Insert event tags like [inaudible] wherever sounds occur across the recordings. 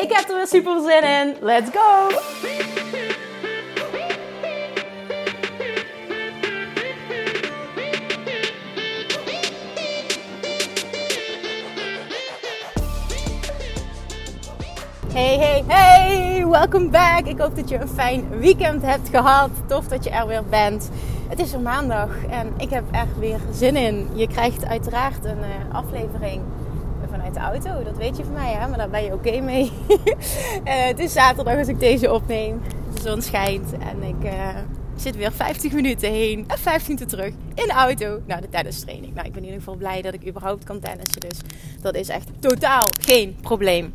Ik heb er weer super zin in. Let's go! Hey, hey, hey! Welkom back! Ik hoop dat je een fijn weekend hebt gehad. Tof dat je er weer bent. Het is er maandag en ik heb er weer zin in. Je krijgt uiteraard een uh, aflevering de auto. Dat weet je van mij, hè? maar daar ben je oké mee. uh, [laughs] het is zaterdag als ik deze opneem. De zon schijnt en ik uh, zit weer 50 minuten heen en 15 minuten terug in de auto naar de tennistraining. Nou, ik ben in ieder geval blij dat ik überhaupt kan tennissen. Dus dat is echt totaal geen probleem.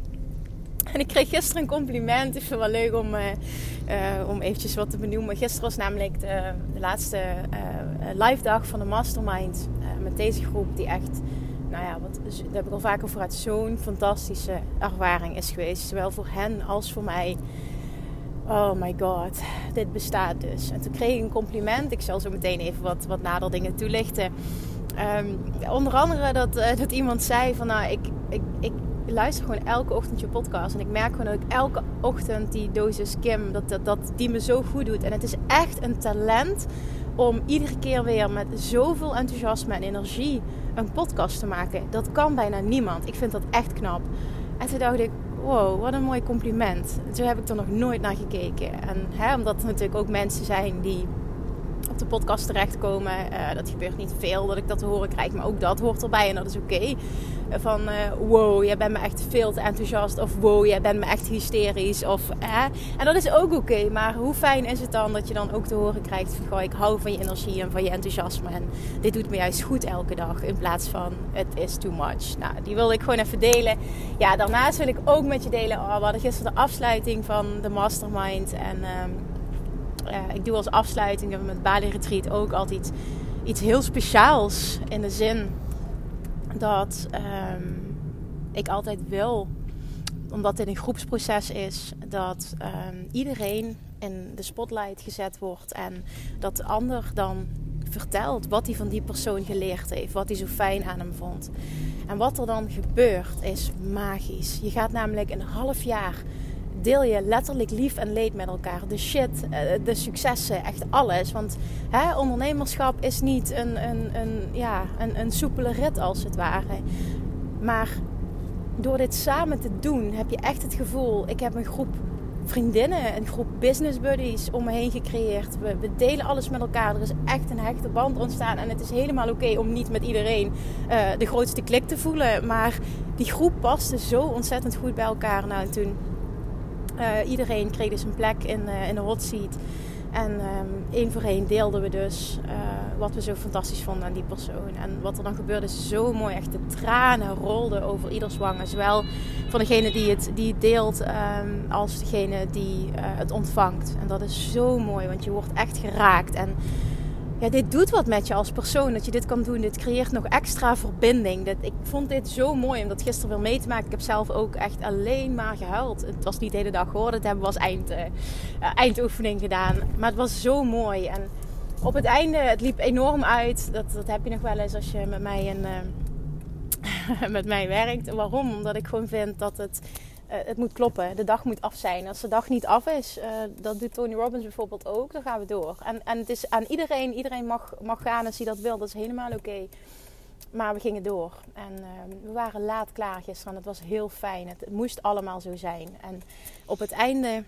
En ik kreeg gisteren een compliment. Ik vind het wel leuk om, uh, om eventjes wat te benoemen. Gisteren was namelijk de, de laatste live dag van de Mastermind. met deze groep die echt, nou ja, wat, daar heb ik al vaker vooruit, zo'n fantastische ervaring is geweest. Zowel voor hen als voor mij. Oh my god, dit bestaat dus. En toen kreeg ik een compliment. Ik zal zo meteen even wat, wat nader dingen toelichten. Um, onder andere dat, dat iemand zei van nou, ik, ik, ik luister gewoon elke ochtend je podcast. En ik merk gewoon dat elke ochtend die dosis Kim, dat, dat, dat die me zo goed doet. En het is echt een talent om iedere keer weer met zoveel enthousiasme en energie een podcast te maken. Dat kan bijna niemand. Ik vind dat echt knap. En toen dacht ik, wow, wat een mooi compliment. Zo heb ik er nog nooit naar gekeken. En hè, omdat er natuurlijk ook mensen zijn die de podcast terechtkomen. Uh, dat gebeurt niet veel dat ik dat te horen krijg, maar ook dat hoort erbij en dat is oké. Okay. Van uh, wow, jij bent me echt veel te enthousiast. Of wow, jij bent me echt hysterisch. Of? En dat is ook oké. Maar hoe fijn is het dan dat je dan ook te horen krijgt van ik hou van je energie en van je enthousiasme. En dit doet me juist goed elke dag. In plaats van het is too much. Nou, die wilde ik gewoon even delen. Ja, daarnaast wil ik ook met je delen. Oh, we hadden gisteren de afsluiting van de mastermind. En um, ik doe als afsluiting met Bali Retreat ook altijd iets heel speciaals. In de zin dat um, ik altijd wil, omdat dit een groepsproces is, dat um, iedereen in de spotlight gezet wordt en dat de ander dan vertelt wat hij van die persoon geleerd heeft, wat hij zo fijn aan hem vond. En wat er dan gebeurt is magisch. Je gaat namelijk een half jaar deel je letterlijk lief en leed met elkaar. De shit, eh, de successen, echt alles. Want hè, ondernemerschap is niet een, een, een, ja, een, een soepele rit als het ware. Maar door dit samen te doen heb je echt het gevoel... Ik heb een groep vriendinnen, een groep business buddies om me heen gecreëerd. We, delen alles met elkaar. Er is echt een hechte band ontstaan. En het is helemaal oké om niet met iedereen uh, de grootste klik te voelen. Maar die groep paste zo ontzettend goed bij elkaar. Nou, toen uh, iedereen kreeg dus een plek in, uh, in de hot seat. En um, één voor één deelden we dus uh, wat we zo fantastisch vonden aan die persoon. En wat er dan gebeurde is zo mooi. Echt de tranen rolden over ieders wangen. Zowel van degene die het, die deelt um, als degene die het ontvangt. En dat is zo mooi, want je wordt echt geraakt. En ja, dit doet wat met je als persoon dat je dit kan doen. Dit creëert nog extra verbinding. Dit, ik vond dit zo mooi om dat gisteren weer mee te maken. Ik heb zelf ook echt alleen maar gehuild. Het was niet de hele dag hoor. Dat hebben we als eind, uh, eindoefening gedaan. Maar het was zo mooi. En op het einde, het liep enorm uit. Dat, dat heb je nog wel eens als je met mij, een, uh, [laughs] met mij werkt. Waarom? Omdat ik gewoon vind dat het uh, het moet kloppen. De dag moet af zijn. Als de dag niet af is, uh, dat doet Tony Robbins bijvoorbeeld ook, dan gaan we door. En, en het is aan iedereen, iedereen mag, mag gaan als hij dat wil. Dat is helemaal oké. Maar we gingen door. En uh, we waren laat klaar gisteren. En het was heel fijn. Het, moest allemaal zo zijn. En op het einde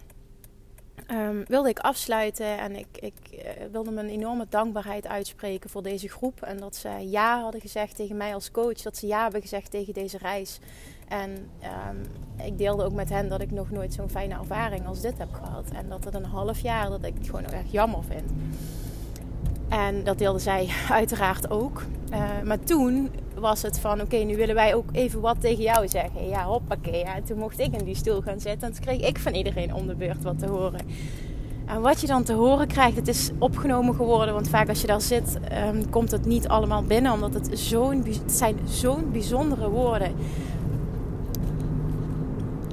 um, wilde ik afsluiten. En ik, ik uh, wilde mijn enorme dankbaarheid uitspreken voor deze groep. En dat ze ja hadden gezegd tegen mij als coach. Dat ze ja hebben gezegd tegen deze reis. En um, ik deelde ook met hen dat ik nog nooit zo'n fijne ervaring als dit heb gehad. En dat het een half jaar dat ik het gewoon erg jammer vind. En dat deelde zij [laughs] uiteraard ook. Uh, maar toen was het van, oké, nu willen wij ook even wat tegen jou zeggen. Ja, hoppakee. Ja. En toen mocht ik in die stoel gaan zitten. En toen kreeg ik van iedereen om de beurt wat te horen. En wat je dan te horen krijgt, het is opgenomen geworden. Want vaak als je daar zit, um, komt het niet allemaal binnen. Omdat het, zo'n, zijn zo'n bijzondere woorden.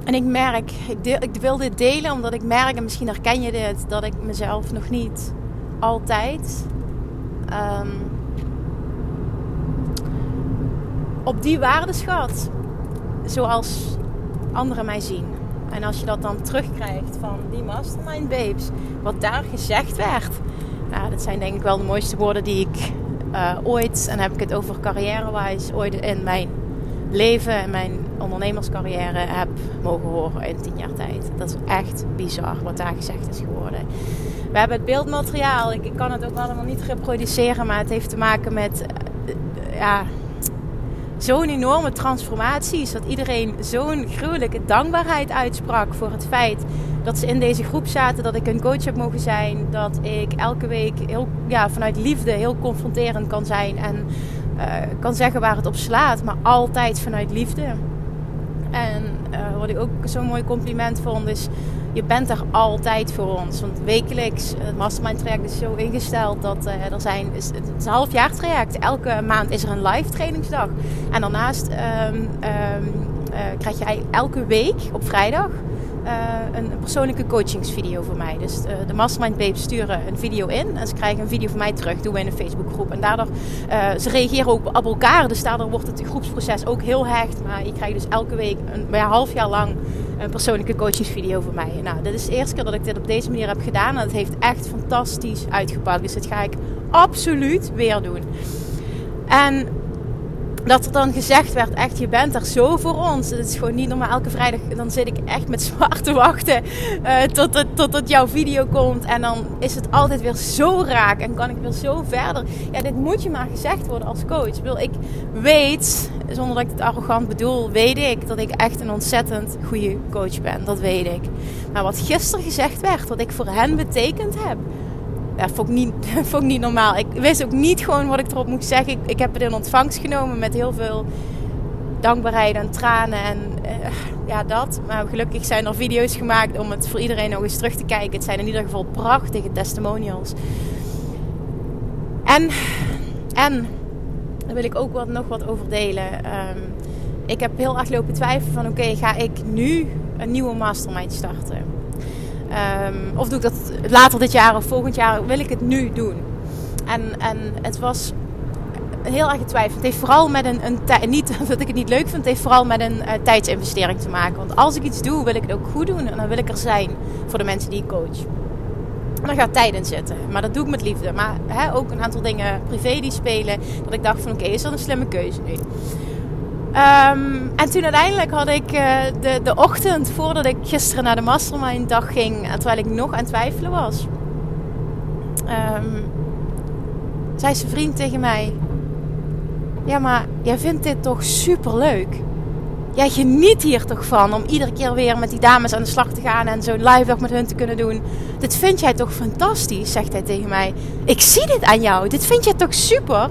En ik merk, ik, ik wil dit delen omdat ik merk, en misschien herken je dit, dat ik mezelf nog niet altijd um, op die waarde schat. Zoals anderen mij zien. En als je dat dan terugkrijgt van die mastermind babes, wat daar gezegd werd. Nou, dat zijn denk ik wel de mooiste woorden die ik uh, ooit, en heb ik het over carrière-wise, ooit in mijn leven en mijn ondernemerscarrière heb mogen horen in tien jaar tijd. Dat is echt bizar wat daar gezegd is geworden. We hebben het beeldmateriaal. Ik, kan het ook allemaal niet reproduceren, maar het heeft te maken met uh, ja, zo'n enorme transformatie. Dat iedereen zo'n gruwelijke dankbaarheid uitsprak voor het feit dat ze in deze groep zaten. Dat ik een coach heb mogen zijn. Dat ik elke week heel, ja, vanuit liefde heel confronterend kan zijn. En kan zeggen waar het op slaat. Maar altijd vanuit liefde. En uh, wat ik ook zo'n mooi compliment vond is je bent er altijd voor ons. Want wekelijks, het mastermind traject is zo ingesteld dat uh, er zijn, het is een half jaar traject. Elke maand is er een live trainingsdag. En daarnaast um, uh, krijg je elke week op vrijdag een, een, persoonlijke coachingsvideo voor mij. Dus uh, de Mastermind Babes sturen een video in en ze krijgen een video van mij terug. Doen we in een Facebookgroep. En daardoor, uh, ze reageren ook op elkaar. Dus daardoor wordt het groepsproces ook heel hecht. Maar je krijgt dus elke week, een, een half jaar lang, een persoonlijke coachingsvideo voor mij. Nou, dit is de eerste keer dat ik dit op deze manier heb gedaan. En het heeft echt fantastisch uitgepakt. Dus dat ga ik absoluut weer doen. En dat er dan gezegd werd, echt, je bent er zo voor ons. Het is gewoon niet normaal. Elke vrijdag dan zit ik echt met zwaar te wachten uh, tot, het, tot het jouw video komt. En dan is het altijd weer zo raak en kan ik weer zo verder. Ja, dit moet je maar gezegd worden als coach. Wil, ik weet, zonder dat ik het arrogant bedoel, weet ik dat ik echt een ontzettend goede coach ben. Dat weet ik. Maar wat gisteren gezegd werd, wat ik voor hen betekend heb ja, vond ik, niet, [laughs] vond ik niet normaal. Ik wist ook niet gewoon wat ik erop moest zeggen. Ik, ik heb het in ontvangst genomen met heel veel dankbaarheid en tranen en uh, ja, dat. Maar gelukkig zijn er video's gemaakt om het voor iedereen nog eens terug te kijken. Het zijn in ieder geval prachtige testimonials. En, en daar wil ik ook wat, nog wat over delen. Um, ik heb heel erg twijfelen van oké, ga ik nu een nieuwe mastermind starten? Um, of doe ik dat later dit jaar of volgend jaar? Wil ik het nu doen? En, en het was heel erg getwijfeld. Het heeft vooral met een, een niet [laughs] dat ik het niet leuk vind, het heeft vooral met een uh, tijdsinvestering te maken. Want als ik iets doe, wil ik het ook goed doen en dan wil ik er zijn voor de mensen die ik coach. En daar gaat tijd in zitten. Maar dat doe ik met liefde. Maar hè, ook een aantal dingen privé die spelen. Dat ik dacht van oké, is dat een slimme keuze nu? Um, en toen uiteindelijk had ik uh, de, de ochtend voordat ik gisteren naar de mastermind dag ging, terwijl ik nog aan het twijfelen was, um, zei zijn vriend tegen mij: Ja, maar jij vindt dit toch super leuk? Jij geniet hier toch van om iedere keer weer met die dames aan de slag te gaan en zo'n live dag met hun te kunnen doen. Dit vind jij toch fantastisch, zegt hij tegen mij. Ik zie dit aan jou. Dit vind jij toch super?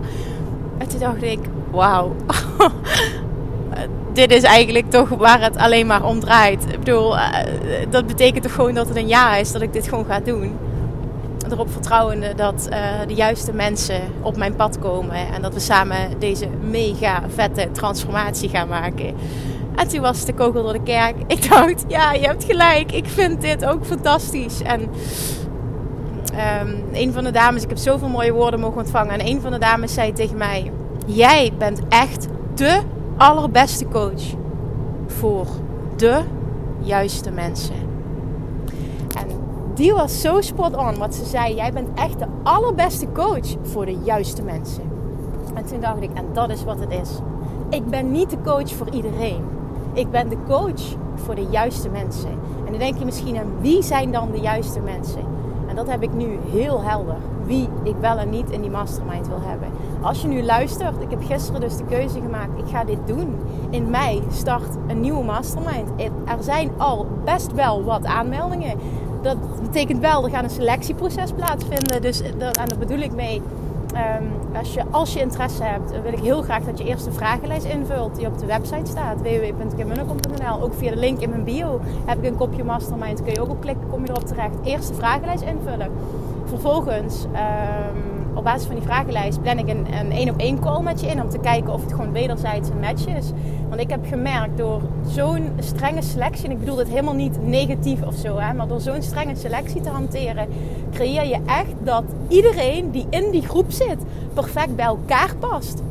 En toen dacht ik: Wauw. [laughs] dit is eigenlijk toch waar het alleen maar om draait. Ik bedoel, uh, dat betekent toch gewoon dat het een ja is dat ik dit gewoon ga doen. Erop vertrouwende dat uh, de juiste mensen op mijn pad komen en dat we samen deze mega vette transformatie gaan maken. En toen was de kogel door de kerk. Ik dacht, ja, je hebt gelijk. Ik vind dit ook fantastisch. En um, een van de dames, ik heb zoveel mooie woorden mogen ontvangen. En een van de dames zei tegen mij: Jij bent echt de allerbeste coach voor de juiste mensen. En die was zo spot on wat ze zei. Jij bent echt de allerbeste coach voor de juiste mensen. En toen dacht ik, en dat is wat het is. Ik ben niet de coach voor iedereen. Ik ben de coach voor de juiste mensen. En dan denk je misschien aan wie zijn dan de juiste mensen? En dat heb ik nu heel helder. Wie ik wel en niet in die mastermind wil hebben. Als je nu luistert, ik heb gisteren dus de keuze gemaakt. Ik ga dit doen. In mei start een nieuwe mastermind. Er zijn al best wel wat aanmeldingen. dat betekent wel, er gaat een selectieproces plaatsvinden. Dus en daar bedoel ik mee. Um, als, je, als je interesse hebt, wil ik heel graag dat je eerst een vragenlijst invult die op de website staat. www.kimmunnekom.nl Ook via de link in mijn bio heb ik een kopje mastermind. Kun je ook op klikken, kom je erop terecht. Eerst de vragenlijst invullen. Vervolgens um, op basis van die vragenlijst plan ik een, een één op één call met je in om te kijken of het gewoon wederzijds een match is. Want ik heb gemerkt door zo'n strenge selectie, en ik bedoel dit helemaal niet negatief of zo, hè, maar door zo'n strenge selectie te hanteren, creëer je echt dat iedereen die in die groep zit perfect bij elkaar past.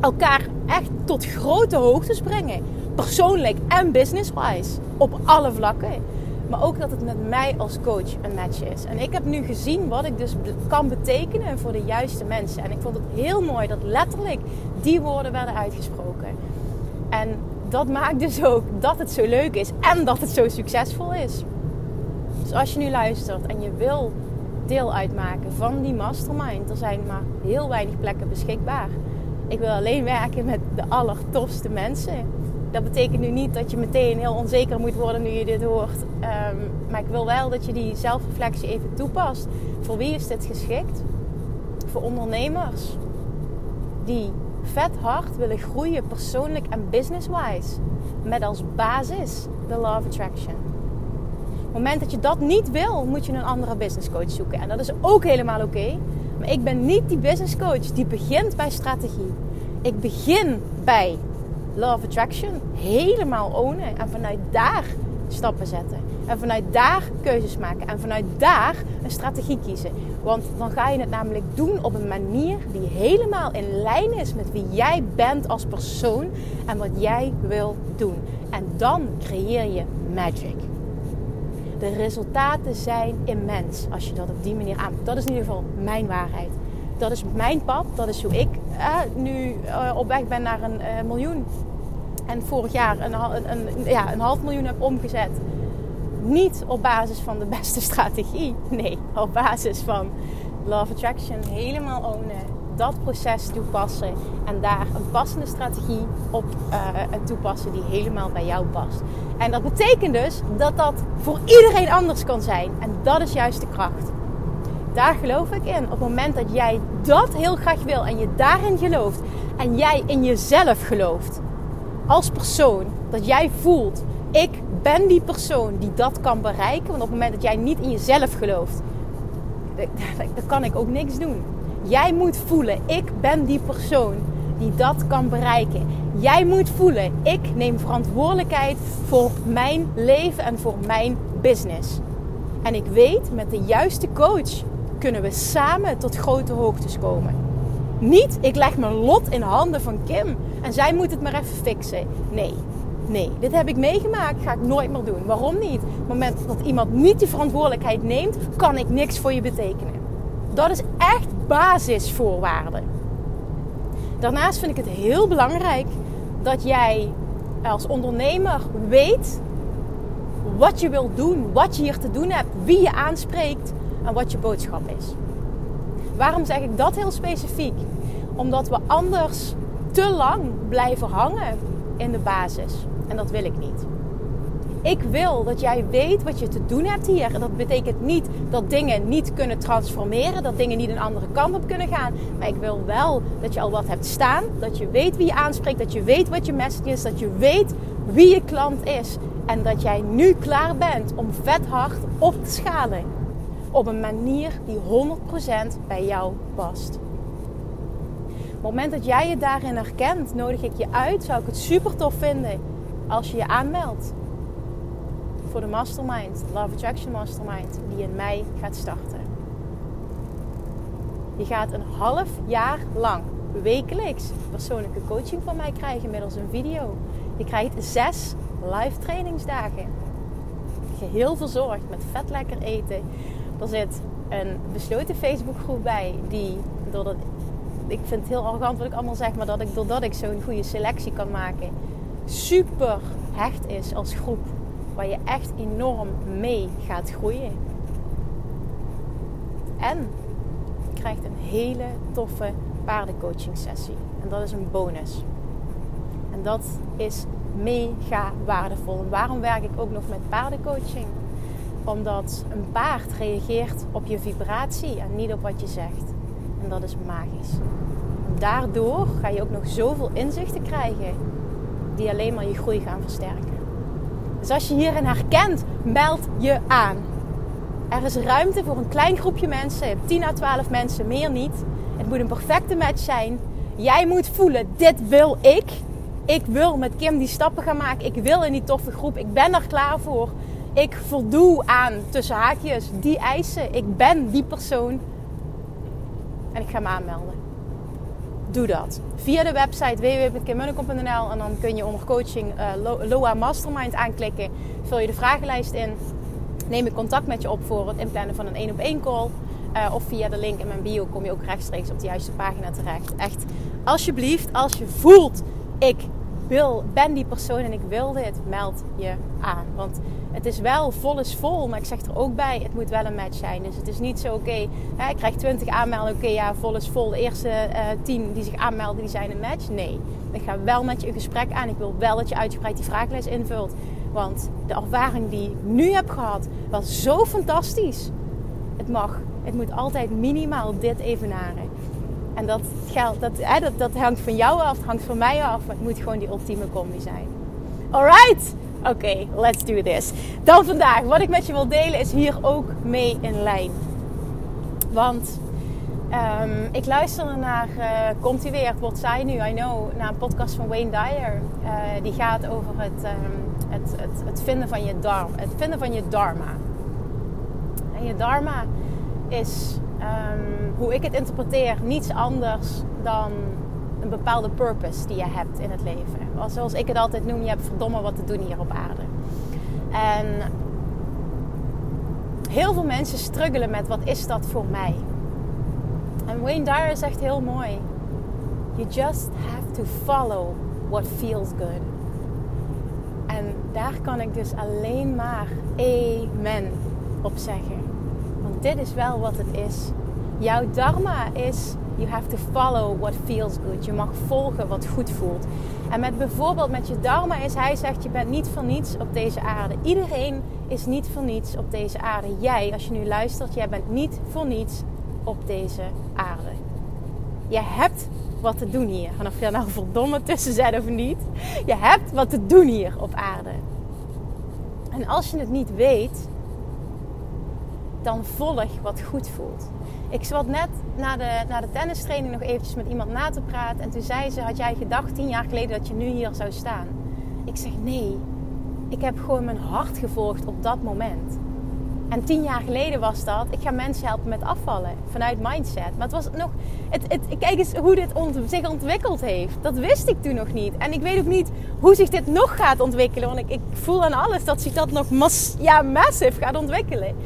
Elkaar echt tot grote hoogtes brengen. Persoonlijk en business-wise. Op alle vlakken. Maar ook dat het met mij als coach een match is. En ik heb nu gezien wat ik dus kan betekenen voor de juiste mensen. En ik vond het heel mooi dat letterlijk die woorden werden uitgesproken. En dat maakt dus ook dat het zo leuk is en dat het zo succesvol is. Dus als je nu luistert en je wil deel uitmaken van die mastermind, er zijn maar heel weinig plekken beschikbaar. Ik wil alleen werken met de allertofste mensen dat betekent nu niet dat je meteen heel onzeker moet worden nu je dit hoort. Ehm, maar ik wil wel dat je die zelfreflectie even toepast. Voor wie is dit geschikt? Voor ondernemers die vet hard willen groeien, persoonlijk en business-wise. Met als basis de Law of Attraction. Op het moment dat je dat niet wil, moet je een andere business coach zoeken. En dat is ook helemaal oké. Maar ik ben niet die business coach die begint bij strategie. Ik begin bij Of Attraction helemaal ownen. En vanuit daar stappen zetten. En vanuit daar keuzes maken. En vanuit daar een strategie kiezen. Want dan ga je het namelijk doen op een manier die helemaal in lijn is met wie jij bent als persoon. En wat jij wil doen. En dan creëer je magic. De resultaten zijn immens als je dat op die manier aanpakt. Dat is in ieder geval mijn waarheid. Dat is mijn pad. Dat is hoe ik eh, nu uh, op weg ben naar een uh, miljoen en vorig jaar een, een, ja, een half miljoen heb omgezet. Niet op basis van de [laughs] beste strategie. Nee, op basis van Love Attraction helemaal ownen. Dat proces toepassen. En daar een passende strategie op uh, toepassen die helemaal bij jou past. En dat betekent dus dat dat voor iedereen anders kan zijn. En dat is juist de kracht. Daar geloof ik in. Op het moment dat jij dat heel graag wil en je daarin gelooft. En jij in jezelf gelooft als persoon dat jij voelt, ik ben die persoon die dat kan bereiken. Want op het moment dat jij niet in jezelf gelooft, [laughs] dan kan ik ook niks doen. Jij moet voelen, ik ben die persoon die dat kan bereiken. Jij moet voelen, ik neem verantwoordelijkheid voor mijn leven en voor mijn business. En ik weet, met de juiste coach kunnen we samen tot grote hoogtes komen. Niet, ik leg mijn lot in handen van Kim en zij moet het maar even fixen. Nee, nee, dit heb ik meegemaakt, ga ik nooit meer doen. Waarom niet? Op het moment dat iemand niet die verantwoordelijkheid neemt, kan ik niks voor je betekenen. Dat is echt basisvoorwaarde. Daarnaast vind ik het heel belangrijk dat jij als ondernemer weet wat je wilt doen, wat je hier te doen hebt, wie je aanspreekt en wat je boodschap is. Waarom zeg ik dat heel specifiek? Omdat we anders te lang blijven hangen in de basis. En dat wil ik niet. Ik wil dat jij weet wat je te doen hebt hier. En dat betekent niet dat dingen niet kunnen transformeren, dat dingen niet een andere kant op kunnen gaan. Maar ik wil wel dat je al wat hebt staan, dat je weet wie je aanspreekt, dat je weet wat je message is, dat je weet wie je klant is. En dat jij nu klaar bent om vet hard op te schalen. Op een manier die 100% bij jou past. Op het moment dat jij je daarin herkent, nodig ik je uit. Zou ik het super tof vinden als je je aanmeldt voor de Mastermind, Love Attraction Mastermind, die in mei gaat starten. Je gaat een half jaar lang wekelijks persoonlijke coaching van mij krijgen middels een video. Je krijgt zes live trainingsdagen. Geheel verzorgd met vet lekker eten. Er zit een besloten Facebookgroep bij die doordat ik vind het heel arrogant wat ik allemaal zeg, maar dat ik doordat ik zo'n goede selectie kan maken, super hecht is als groep. Waar je echt enorm mee gaat groeien. En je krijgt een hele toffe paardencoaching sessie. En dat is een bonus. En dat is mega waardevol. En waarom werk ik ook nog met paardencoaching? Omdat een paard reageert op je vibratie en niet op wat je zegt. En dat is magisch. Daardoor ga je ook nog zoveel inzichten krijgen die alleen maar je groei gaan versterken. Dus als je hierin herkent, meld je aan. Er is ruimte voor een klein groepje mensen, 10 à 12 mensen, meer niet. Het moet een perfecte match zijn. Jij moet voelen, dit wil ik. Ik wil met Kim die stappen gaan maken. Ik wil in die toffe groep. Ik ben er klaar voor. Ik voldoe aan, tussen haakjes, die eisen. Ik ben die persoon. En ik ga me aanmelden. Doe dat. Via de website www.kimmunnekom.nl en dan kun je onder coaching uh, Loa Mastermind aanklikken. Vul je de vragenlijst in. Neem ik contact met je op voor het inplannen van een 1 op 1 call. Uh, of via de link in mijn bio kom je ook rechtstreeks op de juiste pagina terecht. Echt, alsjeblieft, als je voelt, ik wil, ben die persoon en ik wil dit, meld je aan. Want het is wel vol is vol, maar ik zeg er ook bij, het moet wel een match zijn. Dus het is niet zo, oké, ik krijg 20 aanmeldingen, oké, ja, vol is vol. De eerste eh, 10 die zich aanmelden, die zijn een match. Nee, ik ga wel met je een gesprek aan. Ik wil wel dat je uitgebreid die vragenlijst invult. Want de ervaring die ik nu heb gehad, was zo fantastisch. Het mag, het moet altijd minimaal dit evenaren. En dat, geldt, dat, hè, dat, dat hangt van jou af, hangt van mij af. Maar het moet gewoon die ultieme combi zijn. Alright? Oké, let's do this. Dan vandaag, wat ik met je wil delen, is hier ook mee in lijn. Want um, ik luisterde naar, uh, komt hij weer, wordt zij nu, I know, naar een podcast van Wayne Dyer. Uh, die gaat over het, um, het, het, het, vinden van je dharma. Het vinden van je dharma. En je dharma is um, hoe ik het interpreteer, niets anders dan een bepaalde purpose die je hebt in het leven. Zoals ik het altijd noem, je hebt verdomme wat te doen hier op aarde. En heel veel mensen struggelen met wat is dat voor mij? En Wayne Dyer zegt heel mooi: You just have to follow what feels good. En daar kan ik dus alleen maar amen op zeggen. Want dit is wel wat het is. Jouw dharma is you have to follow what feels good. Je mag volgen wat goed voelt. En met bijvoorbeeld met je dharma is hij zegt je bent niet voor niets op deze aarde. Iedereen is niet voor niets op deze aarde. Jij, als je nu luistert, jij bent niet voor niets op deze aarde. Je hebt wat te doen hier. En of je daar nou verdomme tussen zet of niet. Je hebt wat te doen hier op aarde. En als je het niet weet, dan volg wat goed voelt. Ik zat net na de, na de tennistraining nog eventjes met iemand na te praten. En toen zei ze, had jij gedacht tien jaar geleden dat je nu hier zou staan? Ik zeg, nee. Ik heb gewoon mijn hart gevolgd op dat moment. En tien jaar geleden was dat, ik ga mensen helpen met afvallen. Vanuit mindset. Maar het was nog, het, het, kijk eens hoe dit zich ontwikkeld heeft. Dat wist ik toen nog niet. En ik weet ook niet hoe zich dit nog gaat ontwikkelen. Want ik, ik voel aan alles dat zich dat nog mas, ja, massive gaat ontwikkelen.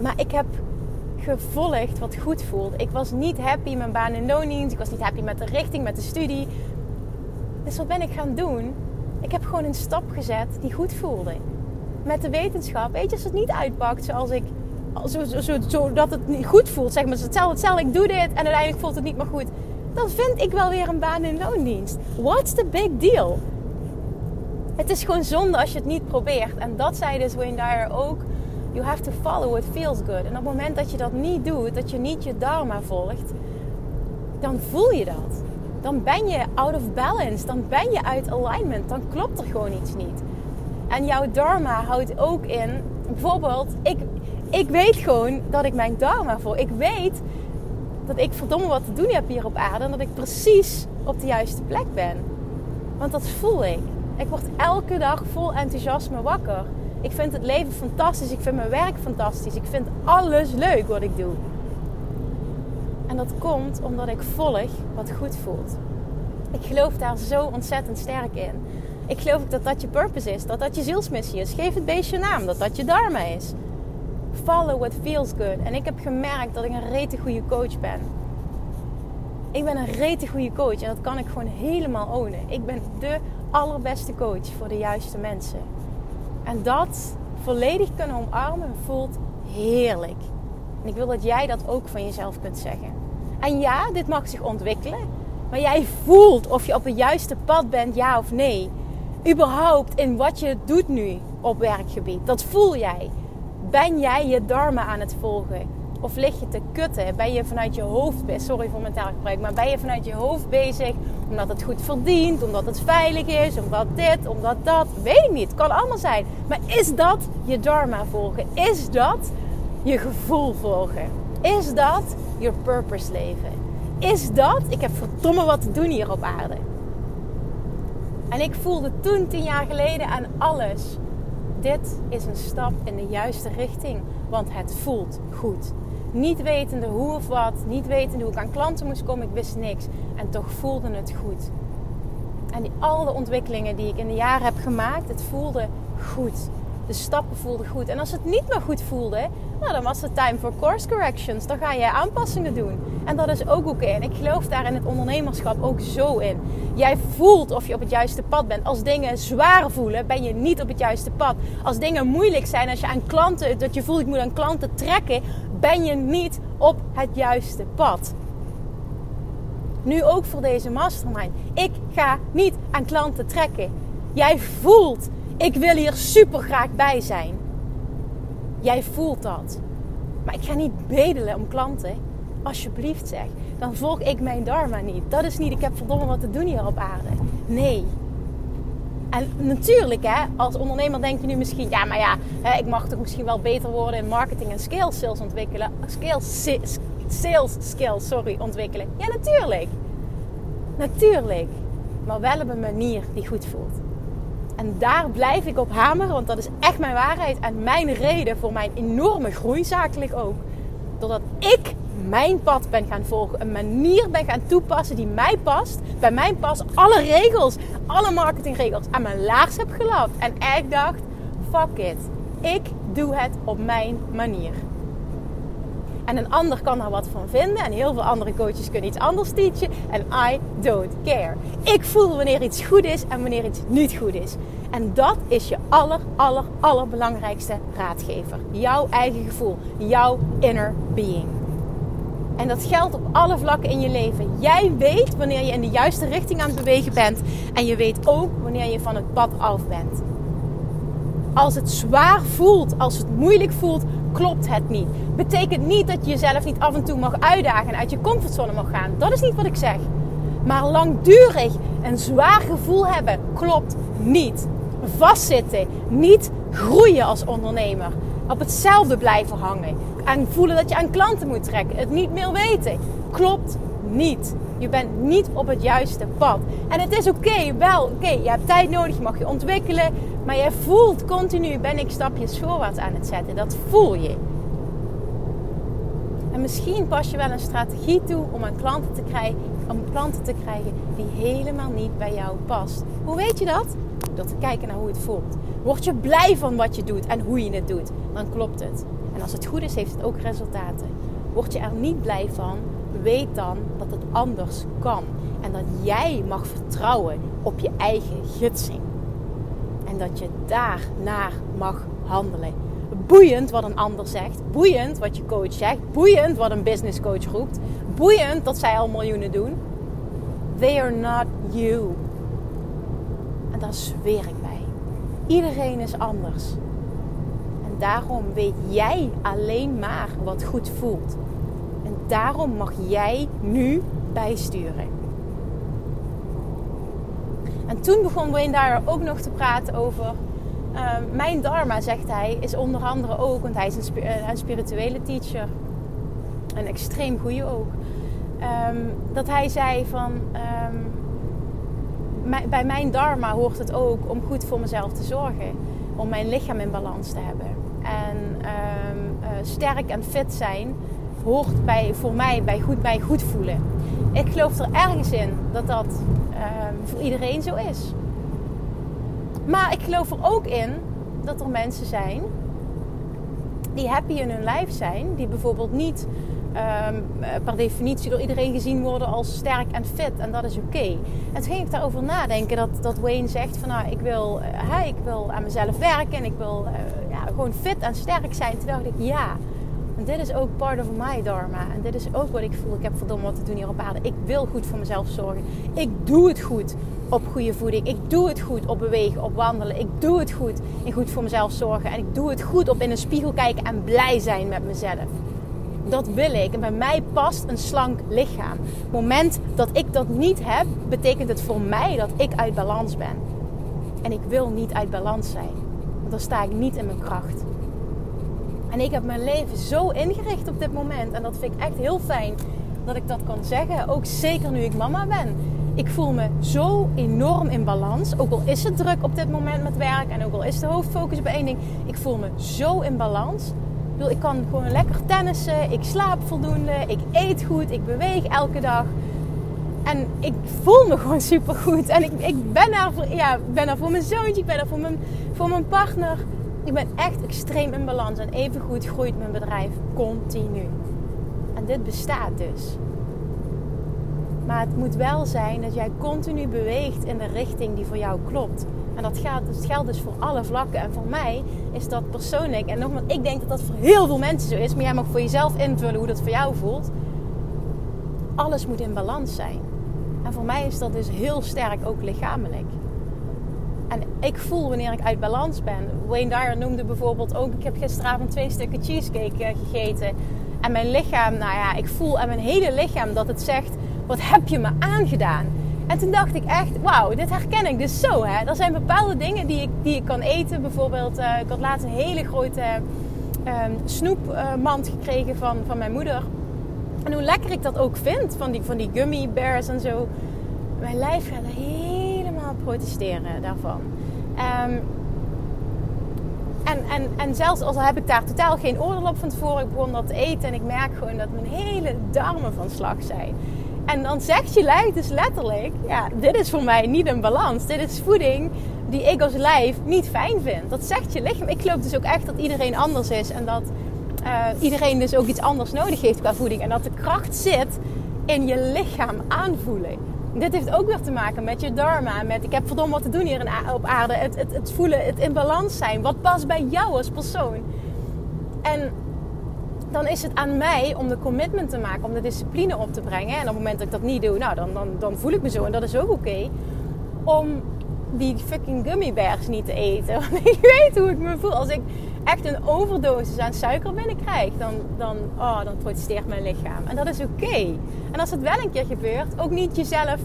Maar ik heb gevolgd wat goed voelt. Ik was niet happy met mijn baan in loondienst. Ik was niet happy met de richting, met de studie. Dus wat ben ik gaan doen? Ik heb gewoon een stap gezet die goed voelde. Met de wetenschap, weet je, als het niet uitpakt zoals ik... Zo, zo, zo, zo dat het niet goed voelt, zeg maar. Hetzelfde, hetzelfde, ik doe dit en uiteindelijk voelt het niet meer goed. Dan vind ik wel weer een baan in loondienst. What's the big deal? Het is gewoon zonde als je het niet probeert. En dat zei dus Wayne Dyer ook You have to follow what feels good. En op het moment dat je dat niet doet, dat je niet je dharma volgt, dan voel je dat. Dan ben je out of balance. Dan ben je uit alignment. Dan klopt er gewoon iets niet. En jouw dharma houdt ook in, bijvoorbeeld, ik, ik weet gewoon dat ik mijn dharma voel. Ik weet dat ik verdomme wat te doen heb hier op aarde en dat ik precies op de juiste plek ben. Want dat voel ik. Ik word elke dag vol enthousiasme wakker. Ik vind het leven fantastisch. Ik vind mijn werk fantastisch. Ik vind alles leuk wat ik doe. En dat komt omdat ik volg wat goed voelt. Ik geloof daar zo ontzettend sterk in. Ik geloof ook dat dat je purpose is. Dat dat je zielsmissie is. Geef het beestje naam. Dat dat je dharma is. Follow what feels good. En ik heb gemerkt dat ik een rete goede coach ben. Ik ben een rete goede coach. En dat kan ik gewoon helemaal ownen. Ik ben de allerbeste coach voor de juiste mensen. En dat volledig kunnen omarmen voelt heerlijk. En ik wil dat jij dat ook van jezelf kunt zeggen. En ja, dit mag zich ontwikkelen. Maar jij voelt of je op het juiste pad bent, ja of nee. Überhaupt in wat je doet nu op werkgebied. Dat voel jij. Ben jij je darmen aan het volgen? Of lig je te kutten? Ben je vanuit je hoofd bezig? Sorry voor mijn taalgebruik, maar ben je vanuit je hoofd bezig omdat het goed verdient, omdat het veilig is, omdat dit, omdat dat? Weet ik niet. Kan allemaal zijn. Maar is dat je dharma volgen? Is dat je gevoel volgen? Is dat je purpose leven? Is dat, ik heb verdomme wat te doen hier op aarde. En ik voelde toen, tien jaar geleden, aan alles. Dit is een stap in de juiste richting, want het voelt goed. Niet wetende hoe of wat, niet wetende hoe ik aan klanten moest komen, ik wist niks. En toch voelde het goed. En die, al de ontwikkelingen die ik in de jaren heb gemaakt, het voelde goed. De stappen voelden goed. En als het niet meer goed voelde, nou, dan was het time for course corrections. Dan ga je aanpassingen doen. En dat is ook oké. En ik geloof daar in het ondernemerschap ook zo in. Jij voelt of je op het juiste pad bent. Als dingen zwaar voelen, ben je niet op het juiste pad. Als dingen moeilijk zijn, als je aan klanten, dat je voelt ik moet aan klanten trekken, ben je niet op het juiste pad. Nu ook voor deze mastermind. Ik ga niet aan klanten trekken. Jij voelt, ik wil hier super graag bij zijn. Jij voelt dat. Maar ik ga niet bedelen om klanten. Alsjeblieft zeg. Dan volg ik mijn dharma niet. Dat is niet, ik heb verdomme wat te doen hier op aarde. Nee. En natuurlijk, hè, als ondernemer denk je nu misschien, ja, maar ja, hè, ik mag toch misschien wel beter worden in marketing en skills sales ontwikkelen. Sales skills, sorry, ontwikkelen. Ja, natuurlijk. Natuurlijk. Maar wel op een manier die goed voelt. En daar blijf ik op hameren, want dat is echt mijn waarheid en mijn reden voor mijn enorme groei, zakelijk ook. Doordat ik mijn pad ben gaan volgen, een manier ben gaan toepassen die mij past, bij mij past, alle regels, alle marketingregels aan mijn laars heb gelapt. En ik dacht, fuck it, ik doe het op mijn manier. En een ander kan daar wat van vinden. En heel veel andere coaches kunnen iets anders teachen. En I don't care. Ik voel wanneer iets goed is en wanneer iets niet goed is. En dat is je aller, aller, allerbelangrijkste raadgever. Jouw eigen gevoel. Jouw inner being. En dat geldt op alle vlakken in je leven. Jij weet wanneer je in de juiste richting aan het bewegen bent. En je weet ook wanneer je van het pad af bent. Als het zwaar voelt, als het moeilijk voelt, klopt het niet. Betekent niet dat je jezelf niet af en toe mag uitdagen en uit je comfortzone mag gaan. Dat is niet wat ik zeg. Maar langdurig een zwaar gevoel hebben klopt niet. Vastzitten, niet groeien als ondernemer. Op hetzelfde blijven hangen. En voelen dat je aan klanten moet trekken. Het niet meer weten. Klopt niet. Je bent niet op het juiste pad. En het is oké, wel oké, je hebt tijd nodig, je mag je ontwikkelen. Maar je voelt continu, ben ik stapjes voorwaarts aan het zetten. Dat voel je. En misschien pas je wel een strategie toe om aan klanten te krijgen, om klanten te krijgen die helemaal niet bij jou past. Hoe weet je dat? Door te kijken naar hoe het voelt. Word je blij van wat je doet en hoe je het doet, dan klopt het. En als het goed is, heeft het ook resultaten. Word je er niet blij van, weet dan dat het anders kan. En dat jij mag vertrouwen op je eigen gidsing. En dat je daarnaar mag handelen. Boeiend wat een ander zegt. Boeiend wat je coach zegt. Boeiend wat een business coach roept. Boeiend dat zij al miljoenen doen. They are not you. En daar zweer ik bij. Iedereen is anders. Daarom weet jij alleen maar wat goed voelt. En daarom mag jij nu bijsturen. En toen begon Wayne Dyer ook nog te praten over uh, mijn dharma, zegt hij, is onder andere ook, want hij is een, een spirituele teacher, een extreem goede ook, um, dat hij zei van, um, bij mijn dharma hoort het ook om goed voor mezelf te zorgen, om mijn lichaam in balans te hebben. En um, uh, sterk en fit zijn hoort bij, voor mij bij goed, bij goed voelen. Ik geloof er ergens in dat dat voor iedereen zo is. Maar ik geloof er ook in dat er mensen zijn die happy in hun lijf zijn, die bijvoorbeeld niet um, per definitie door iedereen gezien worden als sterk en fit. En dat is oké. Okay. En toen ging ik daarover nadenken dat, dat Wayne zegt van nou, ik wil, uh, ik wil aan mezelf werken en ik wil gewoon fit en sterk zijn. Dacht ik ja, En dit is ook part of my dharma. En dit is ook wat ik voel. Ik heb verdomme wat te doen hier op aarde. Ik wil goed voor mezelf zorgen. Ik doe het goed op goede voeding. Ik doe het goed op bewegen, op wandelen. Ik doe het goed in goed voor mezelf zorgen. En ik doe het goed op in een spiegel kijken en blij zijn met mezelf. Dat wil ik. En bij mij past een slank lichaam. Het moment dat ik dat niet heb, betekent het voor mij dat ik uit balans ben. En ik wil niet uit balans zijn. Dan sta ik niet in mijn kracht. En ik heb mijn leven zo ingericht op dit moment. En dat vind ik echt heel fijn dat ik dat kan zeggen. Ook zeker nu ik mama ben. Ik voel me zo enorm in balans. Ook al is het druk op dit moment met werk. En ook al is de hoofdfocus bij één ding. Ik voel me zo in balans. Ik kan gewoon lekker tennissen. Ik slaap voldoende. Ik eet goed. Ik beweeg elke dag. En ik voel me [laughs] gewoon super goed. En ik, ik ben, er voor, ja, ben er voor mijn zoontje. Ik ben er voor mijn, voor mijn partner ik ben echt extreem in balans. En even goed groeit mijn bedrijf continu. En dit bestaat dus. Maar het moet wel zijn dat jij continu beweegt in de richting die voor jou klopt. En dat geldt, dat geldt dus voor alle vlakken. En voor mij is dat persoonlijk. En nogmaals, ik denk dat dat voor heel veel mensen zo is. Maar jij mag voor jezelf invullen hoe dat voor jou voelt. Alles moet in balans zijn. En voor mij is dat dus heel sterk ook lichamelijk. En ik voel wanneer ik uit balans ben. Wayne Dyer noemde bijvoorbeeld ook... Ik heb gisteravond twee stukken cheesecake eh, gegeten. En mijn lichaam, nou ja, ik voel aan mijn hele lichaam dat het zegt... Wat heb je me aangedaan? En toen dacht ik echt, wauw, dit herken ik dus zo. Hè? Er zijn bepaalde dingen die ik, die ik kan eten. Bijvoorbeeld, uh, ik had laatst een hele grote uh, snoepmand gekregen van, van mijn moeder. En hoe lekker ik dat ook vind, van die, van die gummy bears en zo. Mijn lijf gaat helemaal protesteren daarvan. Um, en, en, en zelfs al heb ik daar totaal geen oordeel op van tevoren, ik begon dat te eten en ik merk gewoon dat mijn hele darmen van slag zijn. En dan zegt je lijf dus letterlijk, ja, dit is voor mij niet een balans. Dit is voeding die ik als lijf niet fijn vind. Dat zegt je lichaam. Ik geloof dus ook echt dat iedereen anders is en dat uh, iedereen dus ook iets anders nodig heeft qua voeding. En dat de kracht zit in je lichaam aanvoelen. Dit heeft ook weer te maken met je dharma. Met ik heb verdomme wat te doen hier op aarde. Het, het, het voelen, het in balans zijn. Wat past bij jou als persoon. En dan is het aan mij om de commitment te maken, om de discipline op te brengen. En op het moment dat ik dat niet doe, nou, dan, dan, dan voel ik me zo. En dat is ook oké. om die fucking gummy bears niet te eten. [laughs] Want ik weet hoe ik me voel. Als ik echt een overdosis aan suiker binnenkrijg, dan, dan, oh, dan protesteert mijn lichaam. En dat is oké. En als het wel een keer gebeurt, ook niet jezelf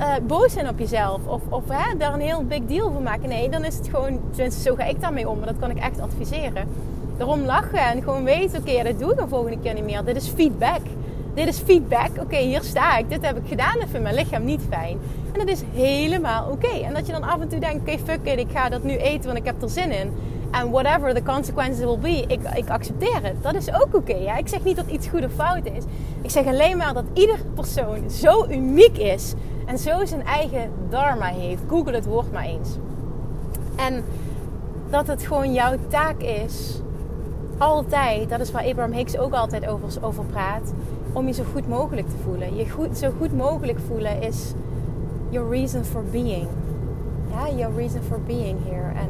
uh, boos zijn op jezelf. Of, of hè, daar een heel big deal van maken. Nee, dan is het gewoon, zo ga ik daarmee om. Maar dat kan ik echt adviseren. Daarom lachen en gewoon weten, oké, dat doe ik de volgende keer niet meer. Dit is feedback. Dit is feedback. Oké, hier sta ik. Dit heb ik gedaan. Dat vindt mijn lichaam niet fijn. En dat is helemaal oké. En dat je dan af en toe denkt, oké, fuck it. Ik ga dat nu eten, want ik heb er zin in. En whatever the consequences will be, ik, ik accepteer het. Dat is ook oké. ja? Ik zeg niet dat iets goed of fout is. Ik zeg alleen maar dat ieder persoon zo uniek is. En zo zijn eigen dharma heeft. Google het woord maar eens. En dat het gewoon jouw taak is. Altijd, dat is waar Abraham Hicks ook altijd over, over praat. Om je zo goed mogelijk te voelen. Je goed, zo goed mogelijk voelen is your reason for being. Ja, your reason for being here. En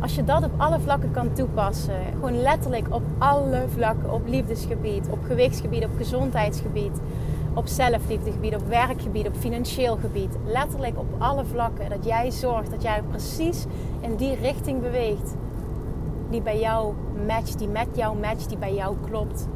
als je dat op alle vlakken kan toepassen, gewoon letterlijk op alle vlakken, op liefdesgebied, op gewichtsgebied, op gezondheidsgebied, op zelfliefdegebied, op werkgebied, op financieel gebied, letterlijk op alle vlakken, dat jij zorgt dat jij precies in die richting beweegt, die bij jou matcht, die met jou matcht, die bij jou klopt,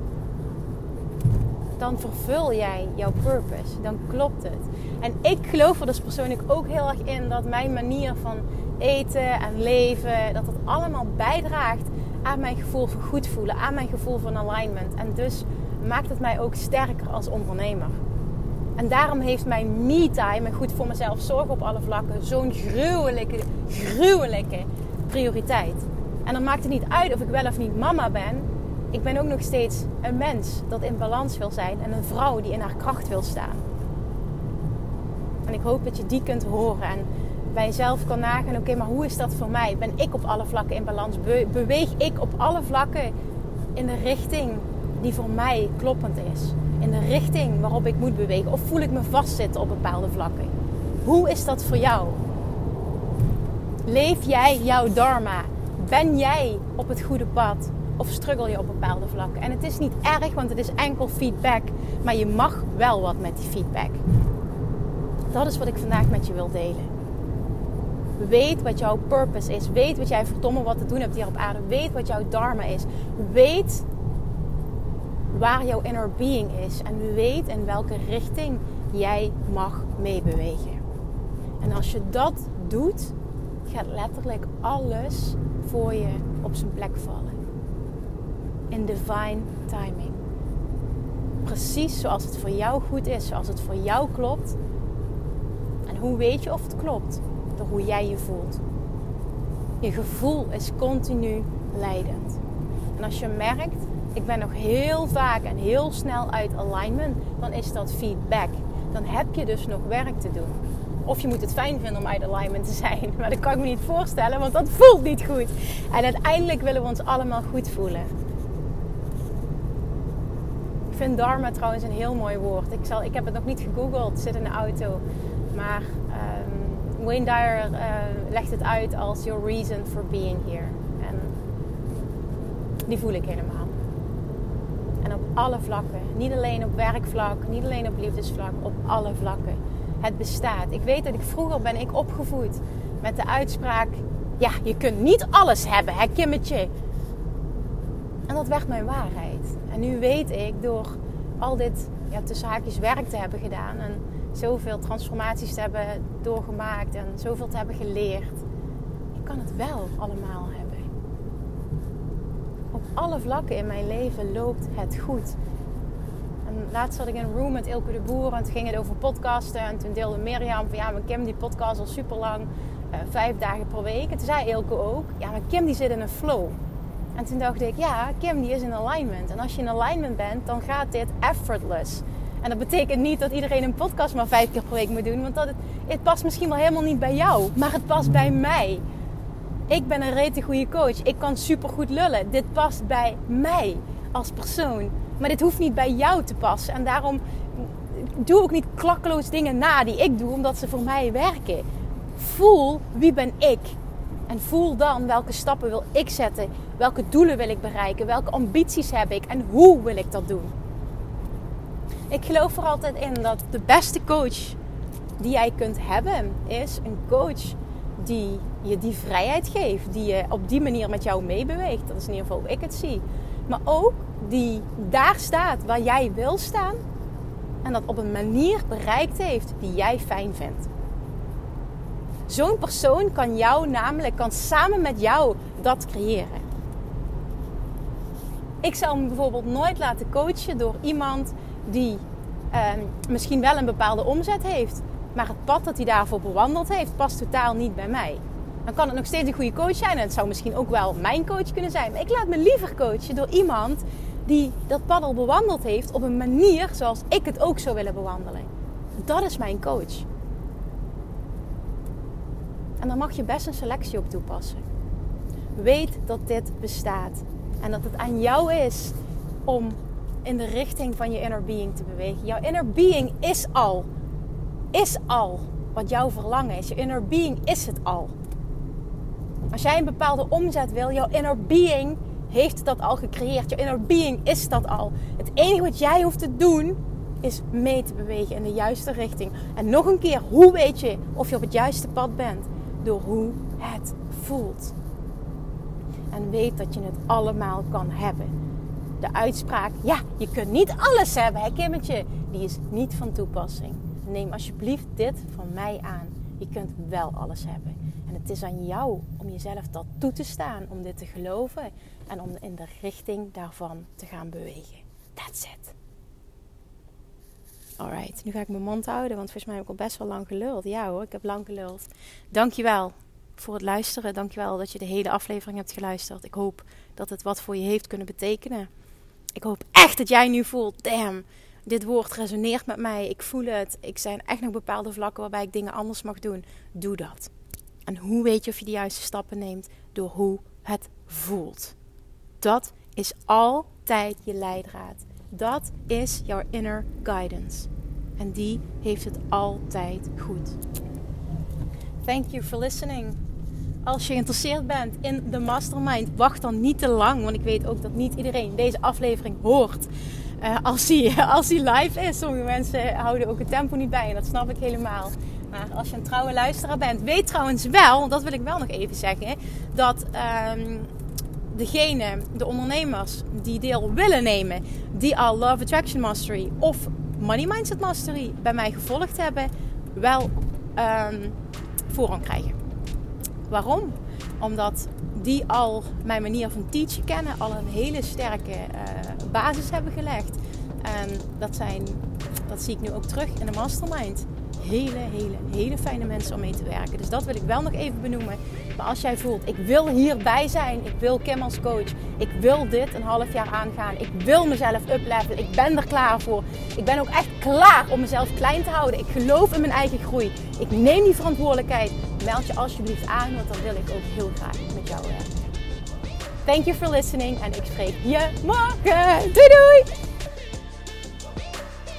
dan vervul jij jouw purpose. Dan klopt het. En ik geloof er dus persoonlijk ook heel erg in dat mijn manier van eten en leven, dat dat allemaal bijdraagt aan mijn gevoel van goed voelen, aan mijn gevoel van alignment. En dus maakt het mij ook sterker als ondernemer. En daarom heeft mijn me-time en goed voor mezelf zorgen op alle vlakken zo'n gruwelijke, gruwelijke prioriteit. En dan maakt het niet uit of ik wel of niet mama ben. Ik ben ook nog steeds een mens dat in balans wil zijn en een vrouw die in haar kracht wil staan. En ik hoop dat je die kunt horen en bij jezelf kan nagaan: oké, maar hoe is dat voor mij? Ben ik op alle vlakken in balans? beweeg ik op alle vlakken in de richting die voor mij kloppend is? In de richting waarop ik moet bewegen? Of voel ik me vastzitten op bepaalde vlakken? Hoe is dat voor jou? Leef jij jouw dharma? Ben jij op het goede pad? of struggle je op bepaalde vlakken. En het is niet erg, want het is enkel feedback. Maar je mag wel wat met die feedback. Dat is wat ik vandaag met je wil delen. Weet wat jouw purpose is. Weet wat jij verdomme wat te doen hebt hier op aarde. Weet wat jouw dharma is. Weet waar jouw inner being is. En weet in welke richting jij mag meebewegen. En als je dat doet, gaat letterlijk alles voor je op zijn plek vallen. In divine timing. Precies zoals het voor jou goed is, zoals het voor jou klopt. En hoe weet je of het klopt? Hoe jij je voelt. Je gevoel is continu leidend. En als je merkt, ik ben nog heel vaak en heel snel uit alignment, dan is dat feedback. Dan heb je dus nog werk te doen. Of je moet het fijn vinden om uit alignment te zijn. [laughs] Maar dat kan ik me niet voorstellen, want dat voelt niet goed. En uiteindelijk willen we ons allemaal goed voelen. Ik vind Dharma trouwens een heel mooi woord. Ik, zal, ik heb het nog niet gegoogeld, zit in de auto. Maar Wayne Dyer uh, legt het uit als your reason for being here. En die voel ik helemaal. En op alle vlakken. Niet alleen op werkvlak, niet alleen op liefdesvlak, op alle vlakken het bestaat. Ik weet dat ik vroeger ben ik opgevoed met de uitspraak: ja, je kunt niet alles hebben, hè, Kimmetje. En dat werd mijn waarheid. En nu weet ik door al dit ja, tussen haakjes werk te hebben gedaan en zoveel transformaties te hebben doorgemaakt en zoveel te hebben geleerd. Ik kan het wel allemaal hebben. Op alle vlakken in mijn leven loopt het goed laatst zat ik in een room met Ilke de Boer en toen ging het over podcasten. En toen deelde Mirjam van ja, maar Kim die podcast al super lang, uh, vijf dagen per week. En toen zei Ilke ook, ja, maar Kim die zit in een flow. En toen dacht ik, ja, Kim die is in alignment. En als je in alignment bent, dan gaat dit effortless. En dat betekent niet dat iedereen een podcast maar vijf keer per week moet doen. Want dat het, past misschien wel helemaal niet bij jou. Maar het past bij mij. Ik ben een rete goede coach. Ik kan super goed lullen. Dit past bij mij als persoon. Maar dit hoeft niet bij jou te passen. En daarom doe ook niet klakkeloos dingen na die ik doe, omdat ze voor mij werken. Voel wie ben ik. En voel dan welke stappen wil ik zetten. Welke doelen wil ik bereiken. Welke ambities heb ik. En hoe wil ik dat doen. Ik geloof er altijd in dat de beste coach die jij kunt hebben is een coach die je die vrijheid geeft. Die je op die manier met jou meebeweegt. Dat is in ieder geval hoe ik het zie. Maar ook die daar staat waar jij wil staan. En dat op een manier bereikt heeft die jij fijn vindt. Zo'n persoon kan jou namelijk, kan samen met jou dat creëren. Ik zou me bijvoorbeeld nooit laten coachen door iemand die eh, misschien wel een bepaalde omzet heeft. Maar het pad dat hij daarvoor bewandeld heeft, past totaal niet bij mij. Dan kan het nog steeds een goede coach zijn. En het zou misschien ook wel mijn coach kunnen zijn. Maar ik laat me liever coachen door iemand die dat pad al bewandeld heeft op een manier zoals ik het ook zou willen bewandelen. Dat is mijn coach. En daar mag je best een selectie op toepassen. Weet dat dit bestaat. En dat het aan jou is om in de richting van je inner being te bewegen. Jouw inner being is al. Is al wat jouw verlangen is. Je inner being is het al. Als jij een bepaalde omzet wil, jouw inner being heeft dat al gecreëerd. Jouw inner being is dat al. Het enige wat jij hoeft te doen is mee te bewegen in de juiste richting. En nog een keer, hoe weet je of je op het juiste pad bent? Door hoe het voelt. En weet dat je het allemaal kan hebben. De uitspraak, ja, je kunt niet alles hebben, hè Kimmetje, die is niet van toepassing. Neem alsjeblieft dit van mij aan. Je kunt wel alles hebben. En het is aan jou om jezelf dat toe te staan, om dit te geloven en om in de richting daarvan te gaan bewegen. That's it. Alright, nu ga ik mijn mond houden, want volgens mij heb ik al best wel lang geluld. Ja hoor, ik heb lang geluld. Dankjewel voor het luisteren. Dankjewel dat je de hele aflevering hebt geluisterd. Ik hoop dat het wat voor je heeft kunnen betekenen. Ik hoop echt dat jij nu voelt, damn, dit woord resoneert met mij. Ik voel het. Ik zijn echt nog bepaalde vlakken waarbij ik dingen anders mag doen. Doe dat. En hoe weet je of je de juiste stappen neemt? Door hoe het voelt. Dat is altijd je leidraad. Dat is jouw inner guidance. En die heeft het altijd goed. Thank you for listening. Als je geïnteresseerd bent in de mastermind, wacht dan niet te lang. Want ik weet ook dat niet iedereen deze aflevering hoort. Uh, als, hij, [laughs] als hij live is. Sommige mensen houden ook het tempo niet bij. En dat snap ik helemaal. Maar als je een trouwe luisteraar bent, weet trouwens wel, dat wil ik wel nog even zeggen, dat um, degene, de ondernemers die deel willen nemen, die al Love Attraction Mastery of Money Mindset Mastery bij mij gevolgd hebben, wel um, voorrang krijgen. Waarom? Omdat die al mijn manier van teachen kennen, al een hele sterke uh, basis hebben gelegd. En dat, zijn, dat zie ik nu ook terug in de mastermind hele, hele, hele fijne mensen om mee te werken. Dus dat wil ik wel nog even benoemen. Maar als jij voelt, ik wil hierbij zijn, ik wil Kim als coach, ik wil dit een half jaar aangaan, ik wil mezelf uplevelen, ik ben er klaar voor. Ik ben ook echt klaar om mezelf klein te houden. Ik geloof in mijn eigen groei. Ik neem die verantwoordelijkheid. Meld je alsjeblieft aan, want dan wil ik ook heel graag met jou werken. Thank you for listening en ik spreek je morgen. Doei doei!